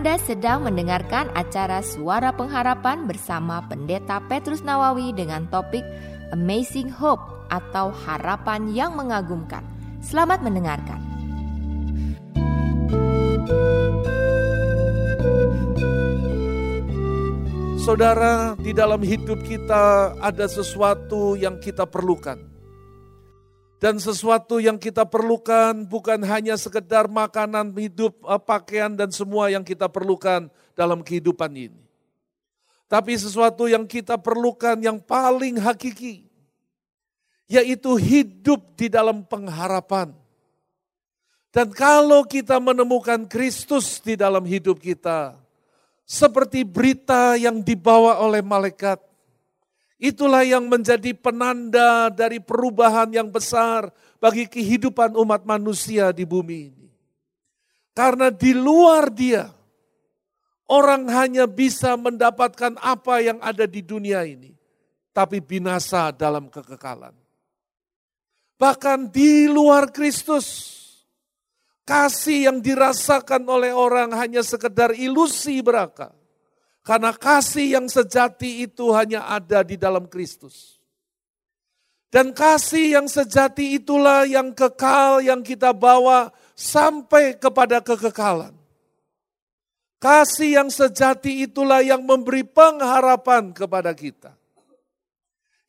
Anda sedang mendengarkan acara Suara Pengharapan bersama Pendeta Petrus Nawawi dengan topik Amazing Hope atau Harapan yang Mengagumkan. Selamat mendengarkan. Saudara, di dalam hidup kita ada sesuatu yang kita perlukan. Dan sesuatu yang kita perlukan bukan hanya sekedar makanan, hidup, eh, pakaian, dan semua yang kita perlukan dalam kehidupan ini. Tapi sesuatu yang kita perlukan yang paling hakiki, yaitu hidup di dalam pengharapan. Dan kalau kita menemukan Kristus di dalam hidup kita, seperti berita yang dibawa oleh malaikat. Itulah yang menjadi penanda dari perubahan yang besar bagi kehidupan umat manusia di bumi ini. Karena di luar dia, orang hanya bisa mendapatkan apa yang ada di dunia ini, tapi binasa dalam kekekalan. Bahkan di luar Kristus, Kasih yang dirasakan oleh orang hanya sekedar ilusi beraka. Karena kasih yang sejati itu hanya ada di dalam Kristus. Dan kasih yang sejati itulah yang kekal yang kita bawa sampai kepada kekekalan. Kasih yang sejati itulah yang memberi pengharapan kepada kita.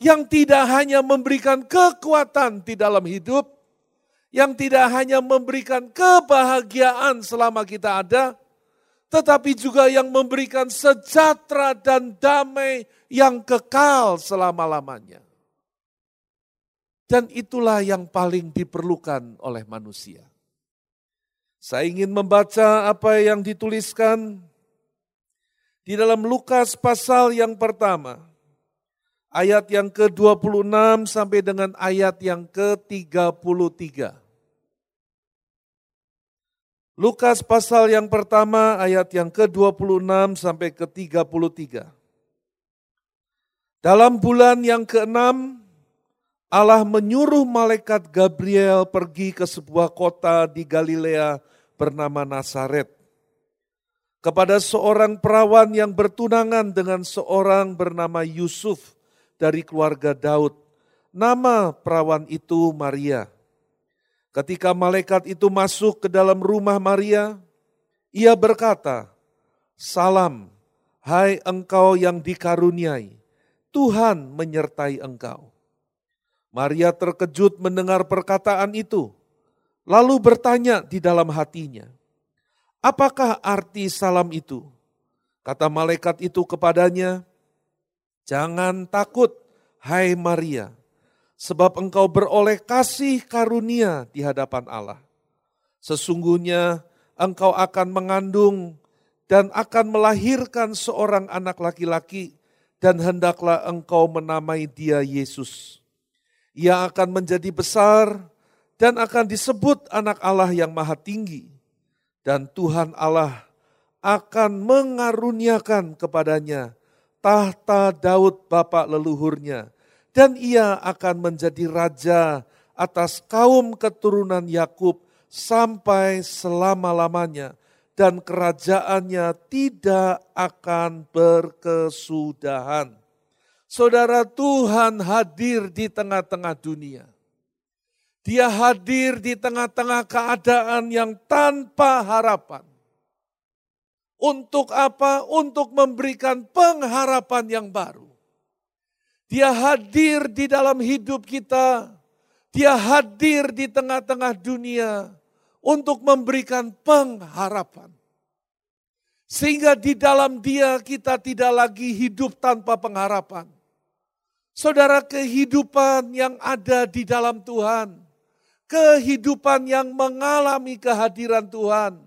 Yang tidak hanya memberikan kekuatan di dalam hidup, yang tidak hanya memberikan kebahagiaan selama kita ada, tetapi juga yang memberikan sejahtera dan damai yang kekal selama-lamanya. Dan itulah yang paling diperlukan oleh manusia. Saya ingin membaca apa yang dituliskan di dalam Lukas pasal yang pertama, ayat yang ke-26 sampai dengan ayat yang ke-33. Lukas pasal yang pertama ayat yang ke-26 sampai ke-33. Dalam bulan yang keenam, Allah menyuruh malaikat Gabriel pergi ke sebuah kota di Galilea bernama Nazaret. Kepada seorang perawan yang bertunangan dengan seorang bernama Yusuf dari keluarga Daud. Nama perawan itu Maria. Ketika malaikat itu masuk ke dalam rumah Maria, ia berkata, Salam, hai engkau yang dikaruniai, Tuhan menyertai engkau. Maria terkejut mendengar perkataan itu, lalu bertanya di dalam hatinya, Apakah arti salam itu? Kata malaikat itu kepadanya, Jangan takut, hai Maria, sebab engkau beroleh kasih karunia di hadapan Allah. Sesungguhnya engkau akan mengandung dan akan melahirkan seorang anak laki-laki dan hendaklah engkau menamai dia Yesus. Ia akan menjadi besar dan akan disebut anak Allah yang maha tinggi. Dan Tuhan Allah akan mengaruniakan kepadanya tahta Daud bapak leluhurnya dan ia akan menjadi raja atas kaum keturunan Yakub sampai selama-lamanya dan kerajaannya tidak akan berkesudahan. Saudara Tuhan hadir di tengah-tengah dunia. Dia hadir di tengah-tengah keadaan yang tanpa harapan. Untuk apa? Untuk memberikan pengharapan yang baru. Dia hadir di dalam hidup kita. Dia hadir di tengah-tengah dunia untuk memberikan pengharapan. Sehingga di dalam dia kita tidak lagi hidup tanpa pengharapan. Saudara kehidupan yang ada di dalam Tuhan. Kehidupan yang mengalami kehadiran Tuhan.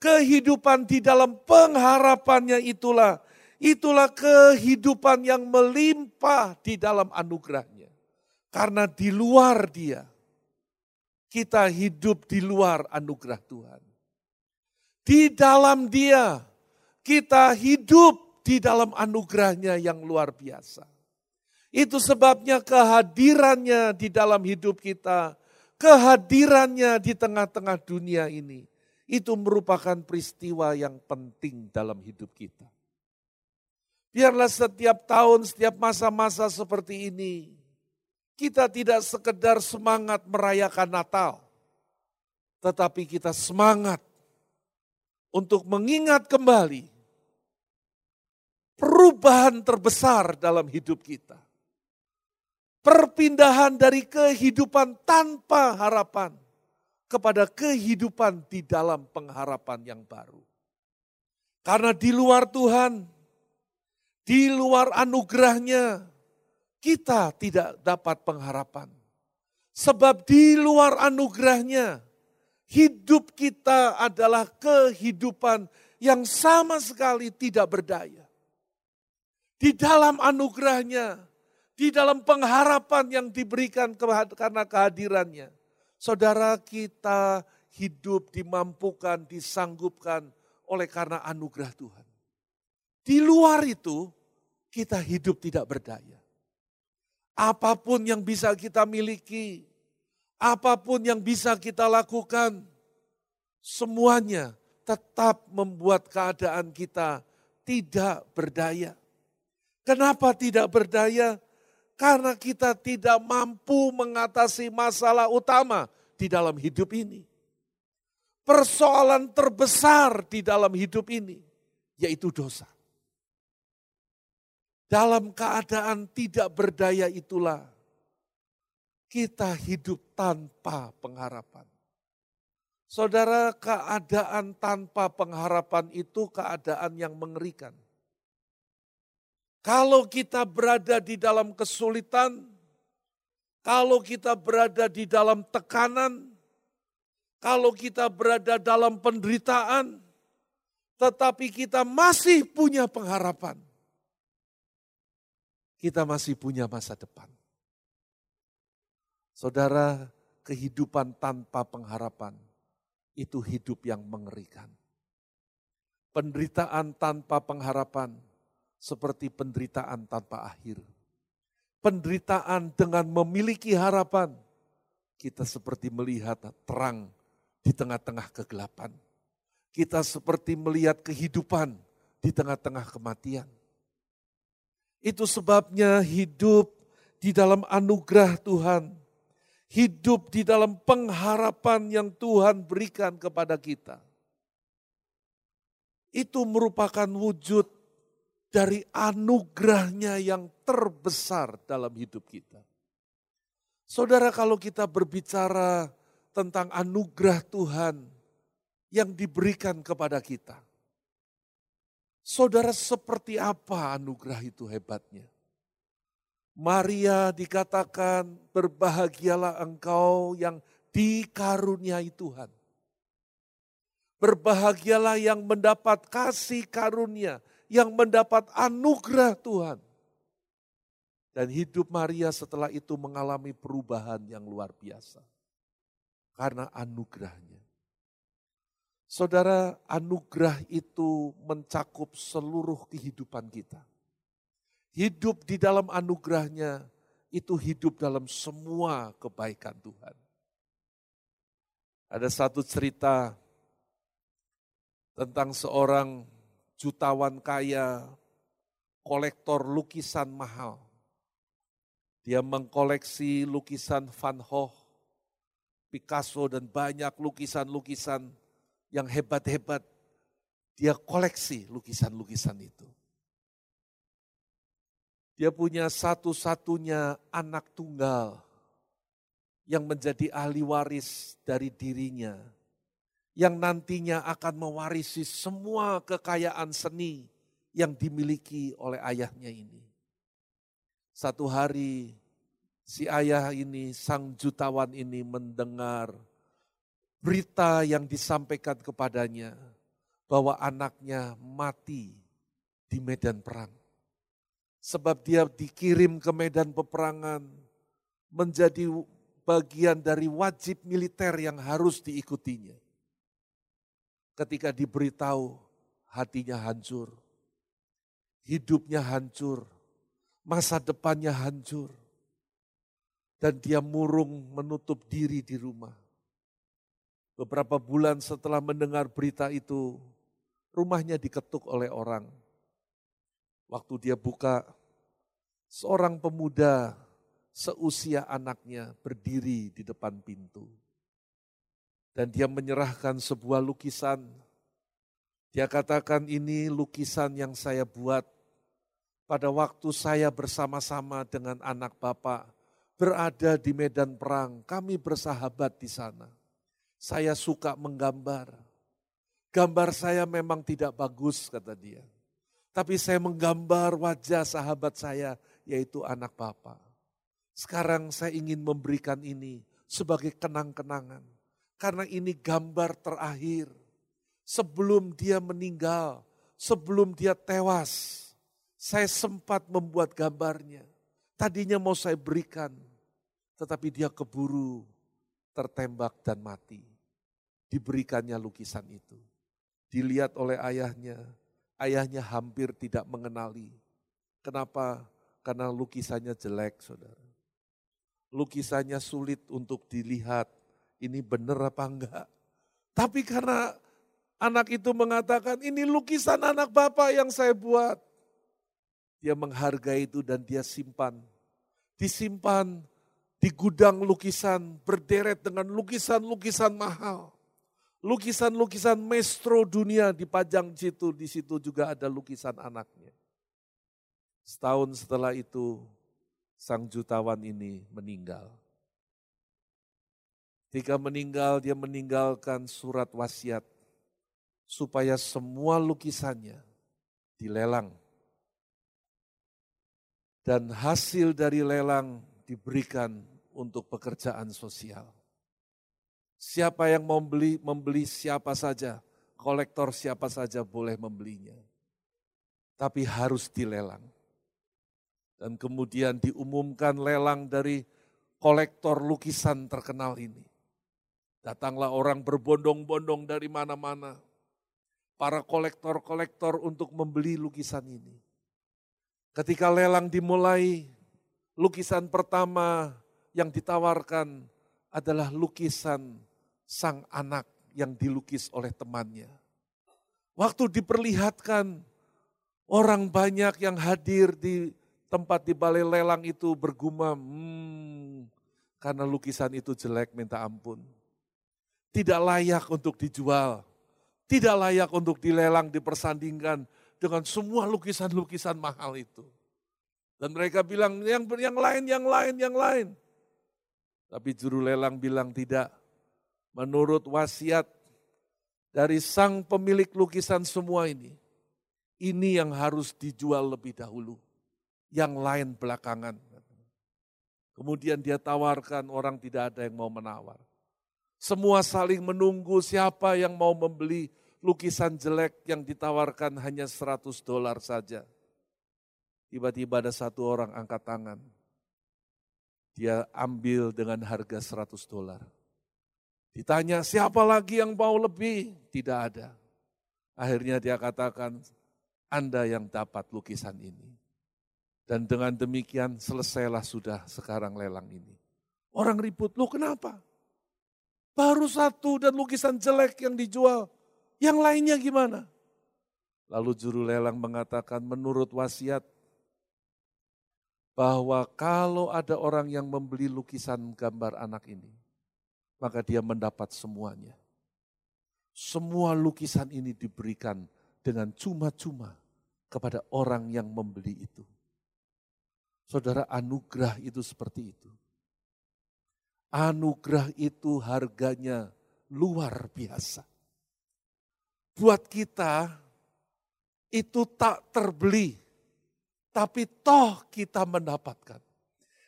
Kehidupan di dalam pengharapannya itulah Itulah kehidupan yang melimpah di dalam anugerahnya. Karena di luar dia, kita hidup di luar anugerah Tuhan. Di dalam dia, kita hidup di dalam anugerahnya yang luar biasa. Itu sebabnya kehadirannya di dalam hidup kita, kehadirannya di tengah-tengah dunia ini, Itu merupakan peristiwa yang penting dalam hidup kita. Biarlah setiap tahun, setiap masa-masa seperti ini, kita tidak sekedar semangat merayakan Natal, tetapi kita semangat untuk mengingat kembali perubahan terbesar dalam hidup kita. Perpindahan dari kehidupan tanpa harapan kepada kehidupan di dalam pengharapan yang baru. Karena di luar Tuhan, di luar anugerahnya, kita tidak dapat pengharapan. Sebab di luar anugerahnya, hidup kita adalah kehidupan yang sama sekali tidak berdaya. Di dalam anugerahnya, di dalam pengharapan yang diberikan karena kehadirannya, Saudara kita hidup dimampukan, disanggupkan oleh karena anugerah Tuhan. Di luar itu kita hidup tidak berdaya. Apa pun yang bisa kita miliki, apa pun yang bisa kita lakukan, semuanya tetap membuat keadaan kita tidak berdaya. Kenapa tidak berdaya? Karena kita tidak mampu mengatasi masalah utama di dalam hidup ini. Persoalan terbesar di dalam hidup ini yaitu dosa. Dalam keadaan tidak berdaya itulah kita hidup tanpa pengharapan. Saudara, keadaan tanpa pengharapan itu keadaan yang mengerikan. Kalau kita berada di dalam kesulitan, kalau kita berada di dalam tekanan, kalau kita berada dalam penderitaan, tetapi kita masih punya pengharapan. Kita masih punya masa depan. Saudara, kehidupan tanpa pengharapan itu hidup yang mengerikan. Penderitaan tanpa pengharapan seperti penderitaan tanpa akhir. Penderitaan dengan memiliki harapan, kita seperti melihat terang di tengah-tengah kegelapan. Kita seperti melihat kehidupan di tengah-tengah kematian. Itu sebabnya hidup di dalam anugerah Tuhan, hidup di dalam pengharapan yang Tuhan berikan kepada kita. Itu merupakan wujud dari anugerahnya yang terbesar dalam hidup kita. Saudara kalau kita berbicara tentang anugerah Tuhan yang diberikan kepada kita. Saudara seperti apa anugerah itu hebatnya? Maria dikatakan berbahagialah engkau yang dikaruniai Tuhan. Berbahagialah yang mendapat kasih karunia yang mendapat anugerah Tuhan. Dan hidup Maria setelah itu mengalami perubahan yang luar biasa. Karena anugerahnya. Saudara, anugerah itu mencakup seluruh kehidupan kita. Hidup di dalam anugerahnya itu hidup dalam semua kebaikan Tuhan. Ada satu cerita tentang seorang jutawan kaya, kolektor lukisan mahal. Dia mengkoleksi lukisan Van Gogh, Picasso dan banyak lukisan-lukisan yang hebat-hebat. Dia koleksi lukisan-lukisan itu. Dia punya satu-satunya anak tunggal yang menjadi ahli waris dari dirinya yang nantinya akan mewarisi semua kekayaan seni yang dimiliki oleh ayahnya ini. Satu hari si ayah ini, sang jutawan ini mendengar berita yang disampaikan kepadanya bahwa anaknya mati di medan perang. Sebab dia dikirim ke medan peperangan menjadi bagian dari wajib militer yang harus diikutinya ketika diberitahu hatinya hancur, hidupnya hancur, masa depannya hancur. Dan dia murung menutup diri di rumah. Beberapa bulan setelah mendengar berita itu, rumahnya diketuk oleh orang. Waktu dia buka, seorang pemuda seusia anaknya berdiri di depan pintu. Dan dia menyerahkan sebuah lukisan. Dia katakan ini lukisan yang saya buat pada waktu saya bersama-sama dengan anak bapak berada di medan perang. Kami bersahabat di sana. Saya suka menggambar. Gambar saya memang tidak bagus, kata dia. Tapi saya menggambar wajah sahabat saya, yaitu anak bapak. Sekarang saya ingin memberikan ini sebagai kenang-kenangan. Karena ini gambar terakhir. Sebelum dia meninggal, sebelum dia tewas, saya sempat membuat gambarnya. Tadinya mau saya berikan, tetapi dia keburu tertembak dan mati. Diberikannya lukisan itu. Dilihat oleh ayahnya, ayahnya hampir tidak mengenali. Kenapa? Karena lukisannya jelek, saudara. Lukisannya sulit untuk dilihat, ini benar apa enggak. Tapi karena anak itu mengatakan, ini lukisan anak bapak yang saya buat. Dia menghargai itu dan dia simpan. Disimpan di gudang lukisan, berderet dengan lukisan-lukisan mahal lukisan-lukisan maestro dunia dipajang situ, di situ juga ada lukisan anaknya. Setahun setelah itu, sang jutawan ini meninggal. Ketika meninggal, dia meninggalkan surat wasiat supaya semua lukisannya dilelang. Dan hasil dari lelang diberikan untuk pekerjaan sosial. Siapa yang mau beli, membeli siapa saja. Kolektor siapa saja boleh membelinya. Tapi harus dilelang. Dan kemudian diumumkan lelang dari kolektor lukisan terkenal ini. Datanglah orang berbondong-bondong dari mana-mana. Para kolektor-kolektor untuk membeli lukisan ini. Ketika lelang dimulai, lukisan pertama yang ditawarkan adalah lukisan sang anak yang dilukis oleh temannya. Waktu diperlihatkan, orang banyak yang hadir di tempat di balai lelang itu bergumam, hmm, karena lukisan itu jelek minta ampun. Tidak layak untuk dijual, tidak layak untuk dilelang, dipersandingkan dengan semua lukisan-lukisan mahal itu. Dan mereka bilang, yang, yang lain, yang lain, yang lain. Tapi juru lelang bilang tidak, menurut wasiat dari sang pemilik lukisan semua ini, ini yang harus dijual lebih dahulu, yang lain belakangan. Kemudian dia tawarkan, orang tidak ada yang mau menawar. Semua saling menunggu siapa yang mau membeli lukisan jelek yang ditawarkan hanya 100 dolar saja. Tiba-tiba ada satu orang angkat tangan. Dia ambil dengan harga 100 dolar. Ditanya siapa lagi yang mau lebih? Tidak ada. Akhirnya dia katakan, Anda yang dapat lukisan ini. Dan dengan demikian selesailah sudah sekarang lelang ini. Orang ribut, lu kenapa? Baru satu dan lukisan jelek yang dijual. Yang lainnya gimana? Lalu juru lelang mengatakan menurut wasiat bahwa kalau ada orang yang membeli lukisan gambar anak ini, maka dia mendapat semuanya. Semua lukisan ini diberikan dengan cuma-cuma kepada orang yang membeli itu. Saudara, anugerah itu seperti itu. Anugerah itu harganya luar biasa. Buat kita itu tak terbeli, tapi toh kita mendapatkan.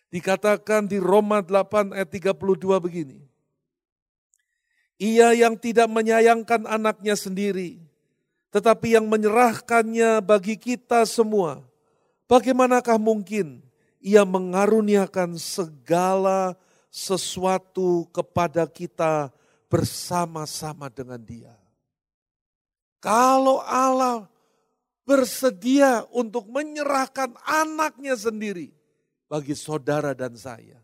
Dikatakan di Roma 8 ayat 32 begini. Ia yang tidak menyayangkan anaknya sendiri, tetapi yang menyerahkannya bagi kita semua. Bagaimanakah mungkin ia mengaruniakan segala sesuatu kepada kita bersama-sama dengan dia? Kalau Allah bersedia untuk menyerahkan anaknya sendiri bagi saudara dan saya,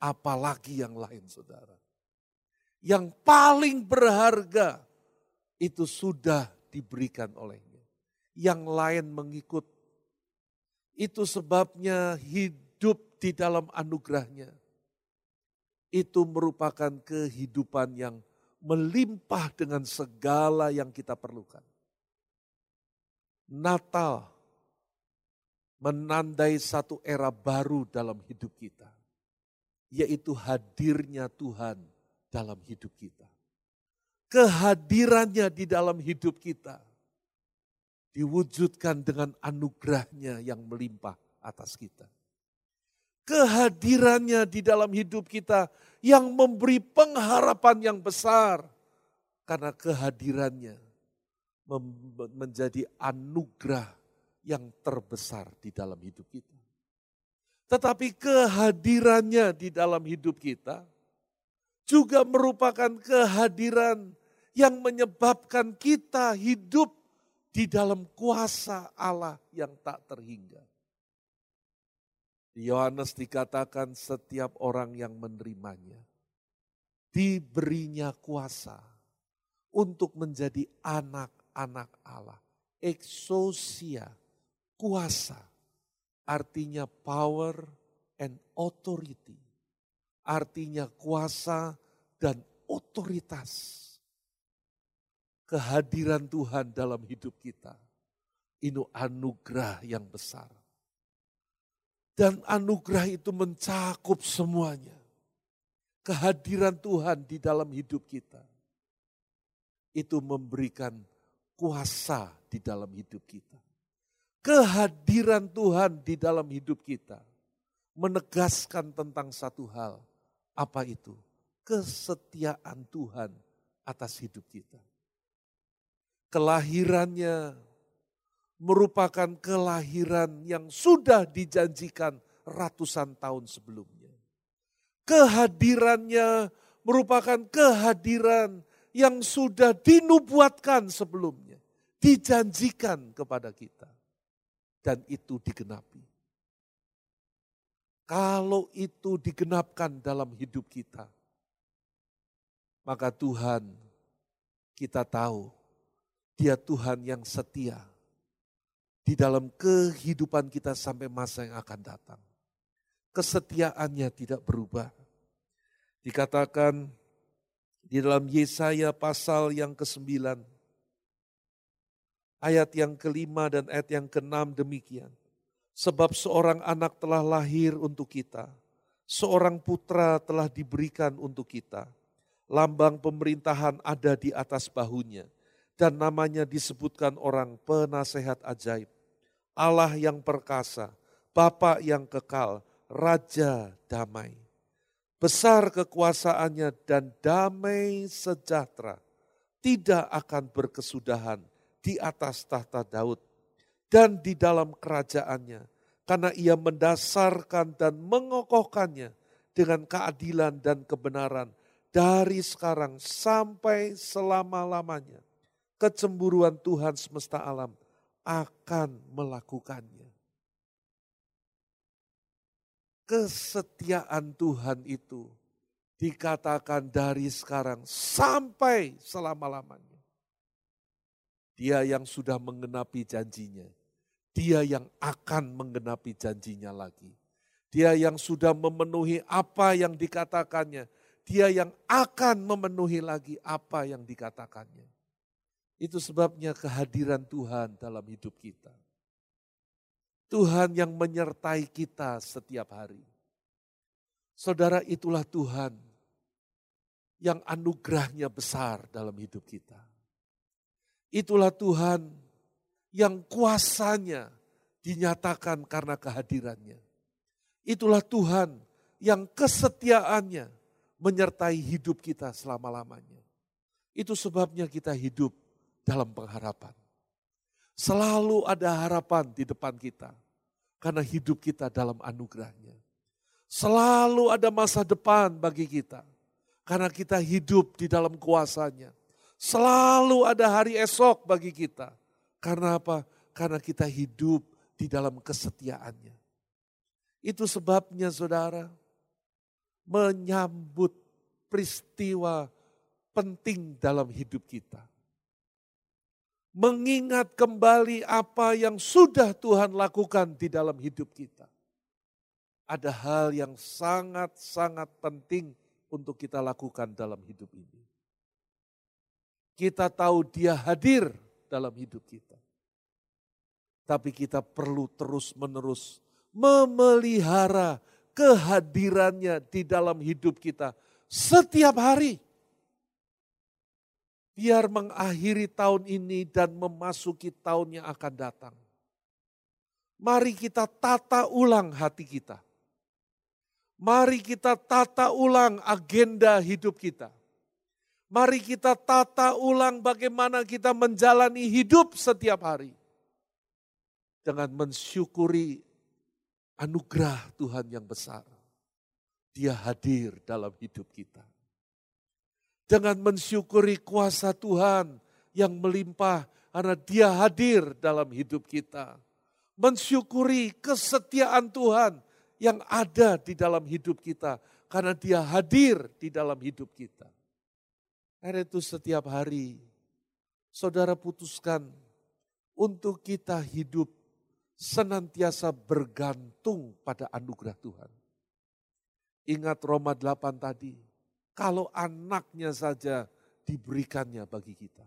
apalagi yang lain saudara. Yang paling berharga itu sudah diberikan olehnya. Yang lain mengikut. Itu sebabnya hidup di dalam anugerahnya. Itu merupakan kehidupan yang melimpah dengan segala yang kita perlukan. Natal menandai satu era baru dalam hidup kita, yaitu hadirnya Tuhan dalam hidup kita. Kehadirannya di dalam hidup kita diwujudkan dengan anugerahnya yang melimpah atas kita. Kehadirannya di dalam hidup kita yang memberi pengharapan yang besar. Karena kehadirannya menjadi anugerah yang terbesar di dalam hidup kita. Tetapi kehadirannya di dalam hidup kita juga merupakan kehadiran yang menyebabkan kita hidup di dalam kuasa Allah yang tak terhingga. Yohanes dikatakan setiap orang yang menerimanya diberinya kuasa untuk menjadi anak-anak Allah. Exosia, kuasa, artinya power and authority. Artinya kuasa dan otoritas. Kehadiran Tuhan dalam hidup kita. Ini anugerah yang besar. Dan anugerah itu mencakup semuanya. Kehadiran Tuhan di dalam hidup kita. Itu memberikan kuasa di dalam hidup kita kehadiran Tuhan di dalam hidup kita menegaskan tentang satu hal. Apa itu? Kesetiaan Tuhan atas hidup kita. Kelahirannya merupakan kelahiran yang sudah dijanjikan ratusan tahun sebelumnya. Kehadirannya merupakan kehadiran yang sudah dinubuatkan sebelumnya, dijanjikan kepada kita dan itu digenapi. Kalau itu digenapkan dalam hidup kita, maka Tuhan kita tahu dia Tuhan yang setia di dalam kehidupan kita sampai masa yang akan datang. Kesetiaannya tidak berubah. Dikatakan di dalam Yesaya pasal yang ke-9 Ayat yang kelima dan ayat yang keenam demikian. Sebab seorang anak telah lahir untuk kita, seorang putra telah diberikan untuk kita. Lambang pemerintahan ada di atas bahunya, dan namanya disebutkan orang penasehat ajaib. Allah yang perkasa, Bapa yang kekal, Raja damai. Besar kekuasaannya dan damai sejahtera tidak akan berkesudahan di atas tahta Daud dan di dalam kerajaannya. Karena ia mendasarkan dan mengokohkannya dengan keadilan dan kebenaran dari sekarang sampai selama-lamanya. Kecemburuan Tuhan semesta alam akan melakukannya. Kesetiaan Tuhan itu dikatakan dari sekarang sampai selama-lamanya. Dia yang sudah mengenapi janjinya. Dia yang akan mengenapi janjinya lagi. Dia yang sudah memenuhi apa yang dikatakannya. Dia yang akan memenuhi lagi apa yang dikatakannya. Itu sebabnya kehadiran Tuhan dalam hidup kita. Tuhan yang menyertai kita setiap hari. Saudara itulah Tuhan yang anugerahnya besar dalam hidup kita. Itulah Tuhan yang kuasanya dinyatakan karena kehadirannya. Itulah Tuhan yang kesetiaannya menyertai hidup kita selama-lamanya. Itu sebabnya kita hidup dalam pengharapan. Selalu ada harapan di depan kita karena hidup kita dalam anugerahnya. Selalu ada masa depan bagi kita karena kita hidup di dalam kuasanya. Selalu ada hari esok bagi kita. Karena apa? Karena kita hidup di dalam kesetiaannya. Itu sebabnya saudara, menyambut peristiwa penting dalam hidup kita. Mengingat kembali apa yang sudah Tuhan lakukan di dalam hidup kita. Ada hal yang sangat-sangat penting untuk kita lakukan dalam hidup ini. Kita tahu dia hadir dalam hidup kita. Tapi kita perlu terus-menerus memelihara kehadirannya di dalam hidup kita setiap hari. Biar mengakhiri tahun ini dan memasuki tahun yang akan datang. Mari kita tata ulang hati kita. Mari kita tata ulang agenda hidup kita. Mari kita tata ulang bagaimana kita menjalani hidup setiap hari. Dengan mensyukuri anugerah Tuhan yang besar. Dia hadir dalam hidup kita. Dengan mensyukuri kuasa Tuhan yang melimpah karena dia hadir dalam hidup kita. Mensyukuri kesetiaan Tuhan yang ada di dalam hidup kita karena dia hadir di dalam hidup kita. Karena itu setiap hari saudara putuskan untuk kita hidup senantiasa bergantung pada anugerah Tuhan. Ingat Roma 8 tadi, kalau anaknya saja diberikannya bagi kita,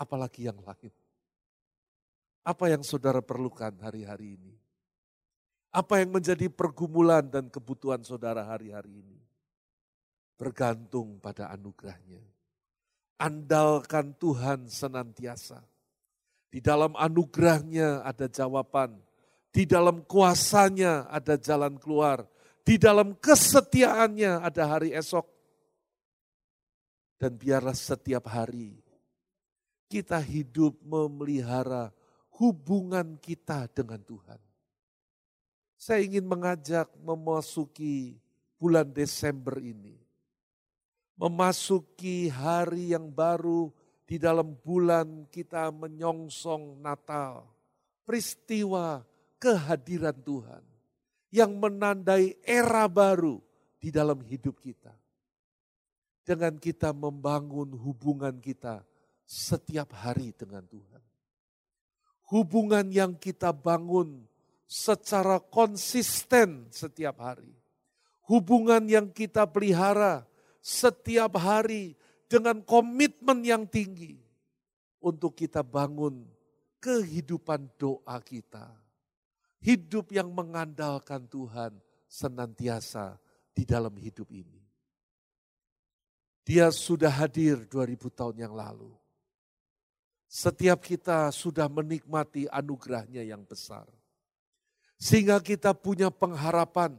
apalagi yang lain. Apa yang saudara perlukan hari-hari ini? Apa yang menjadi pergumulan dan kebutuhan saudara hari-hari ini? Bergantung pada anugerahnya. Andalkan Tuhan senantiasa di dalam anugerahnya ada jawaban. Di dalam kuasanya ada jalan keluar. Di dalam kesetiaannya ada hari esok. Dan biarlah setiap hari kita hidup memelihara hubungan kita dengan Tuhan. Saya ingin mengajak memasuki bulan Desember ini. Memasuki hari yang baru di dalam bulan kita menyongsong Natal, peristiwa kehadiran Tuhan yang menandai era baru di dalam hidup kita. Dengan kita membangun hubungan kita setiap hari dengan Tuhan. Hubungan yang kita bangun secara konsisten setiap hari. Hubungan yang kita pelihara setiap hari dengan komitmen yang tinggi untuk kita bangun kehidupan doa kita. Hidup yang mengandalkan Tuhan senantiasa di dalam hidup ini. Dia sudah hadir 2000 tahun yang lalu. Setiap kita sudah menikmati anugerahnya yang besar. Sehingga kita punya pengharapan.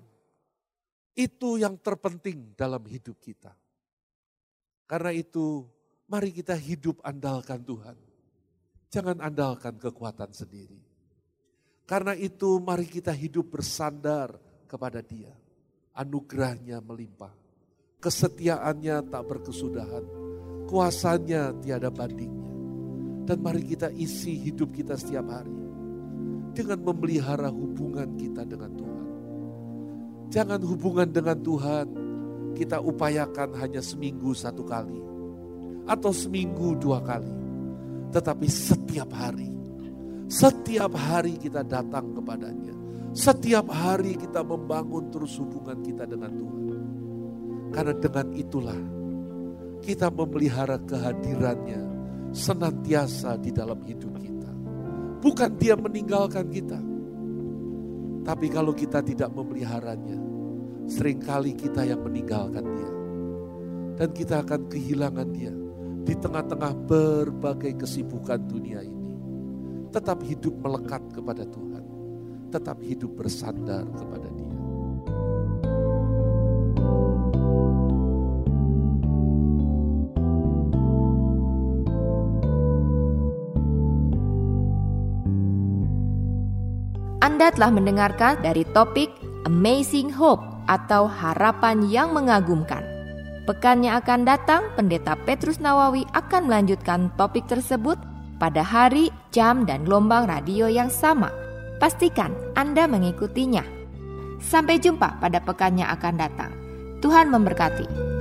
Itu yang terpenting dalam hidup kita. Karena itu mari kita hidup andalkan Tuhan. Jangan andalkan kekuatan sendiri. Karena itu mari kita hidup bersandar kepada dia. Anugerahnya melimpah. Kesetiaannya tak berkesudahan. Kuasanya tiada bandingnya. Dan mari kita isi hidup kita setiap hari. Dengan memelihara hubungan kita dengan Tuhan. Jangan hubungan dengan Tuhan kita upayakan hanya seminggu satu kali. Atau seminggu dua kali. Tetapi setiap hari. Setiap hari kita datang kepadanya. Setiap hari kita membangun terus hubungan kita dengan Tuhan. Karena dengan itulah kita memelihara kehadirannya senantiasa di dalam hidup kita. Bukan dia meninggalkan kita. Tapi kalau kita tidak memeliharanya, Seringkali kita yang meninggalkan dia. Dan kita akan kehilangan dia di tengah-tengah berbagai kesibukan dunia ini. Tetap hidup melekat kepada Tuhan. Tetap hidup bersandar kepada dia. Anda telah mendengarkan dari topik Amazing Hope atau harapan yang mengagumkan. Pekan yang akan datang, Pendeta Petrus Nawawi akan melanjutkan topik tersebut pada hari, jam, dan gelombang radio yang sama. Pastikan Anda mengikutinya. Sampai jumpa pada pekan yang akan datang. Tuhan memberkati.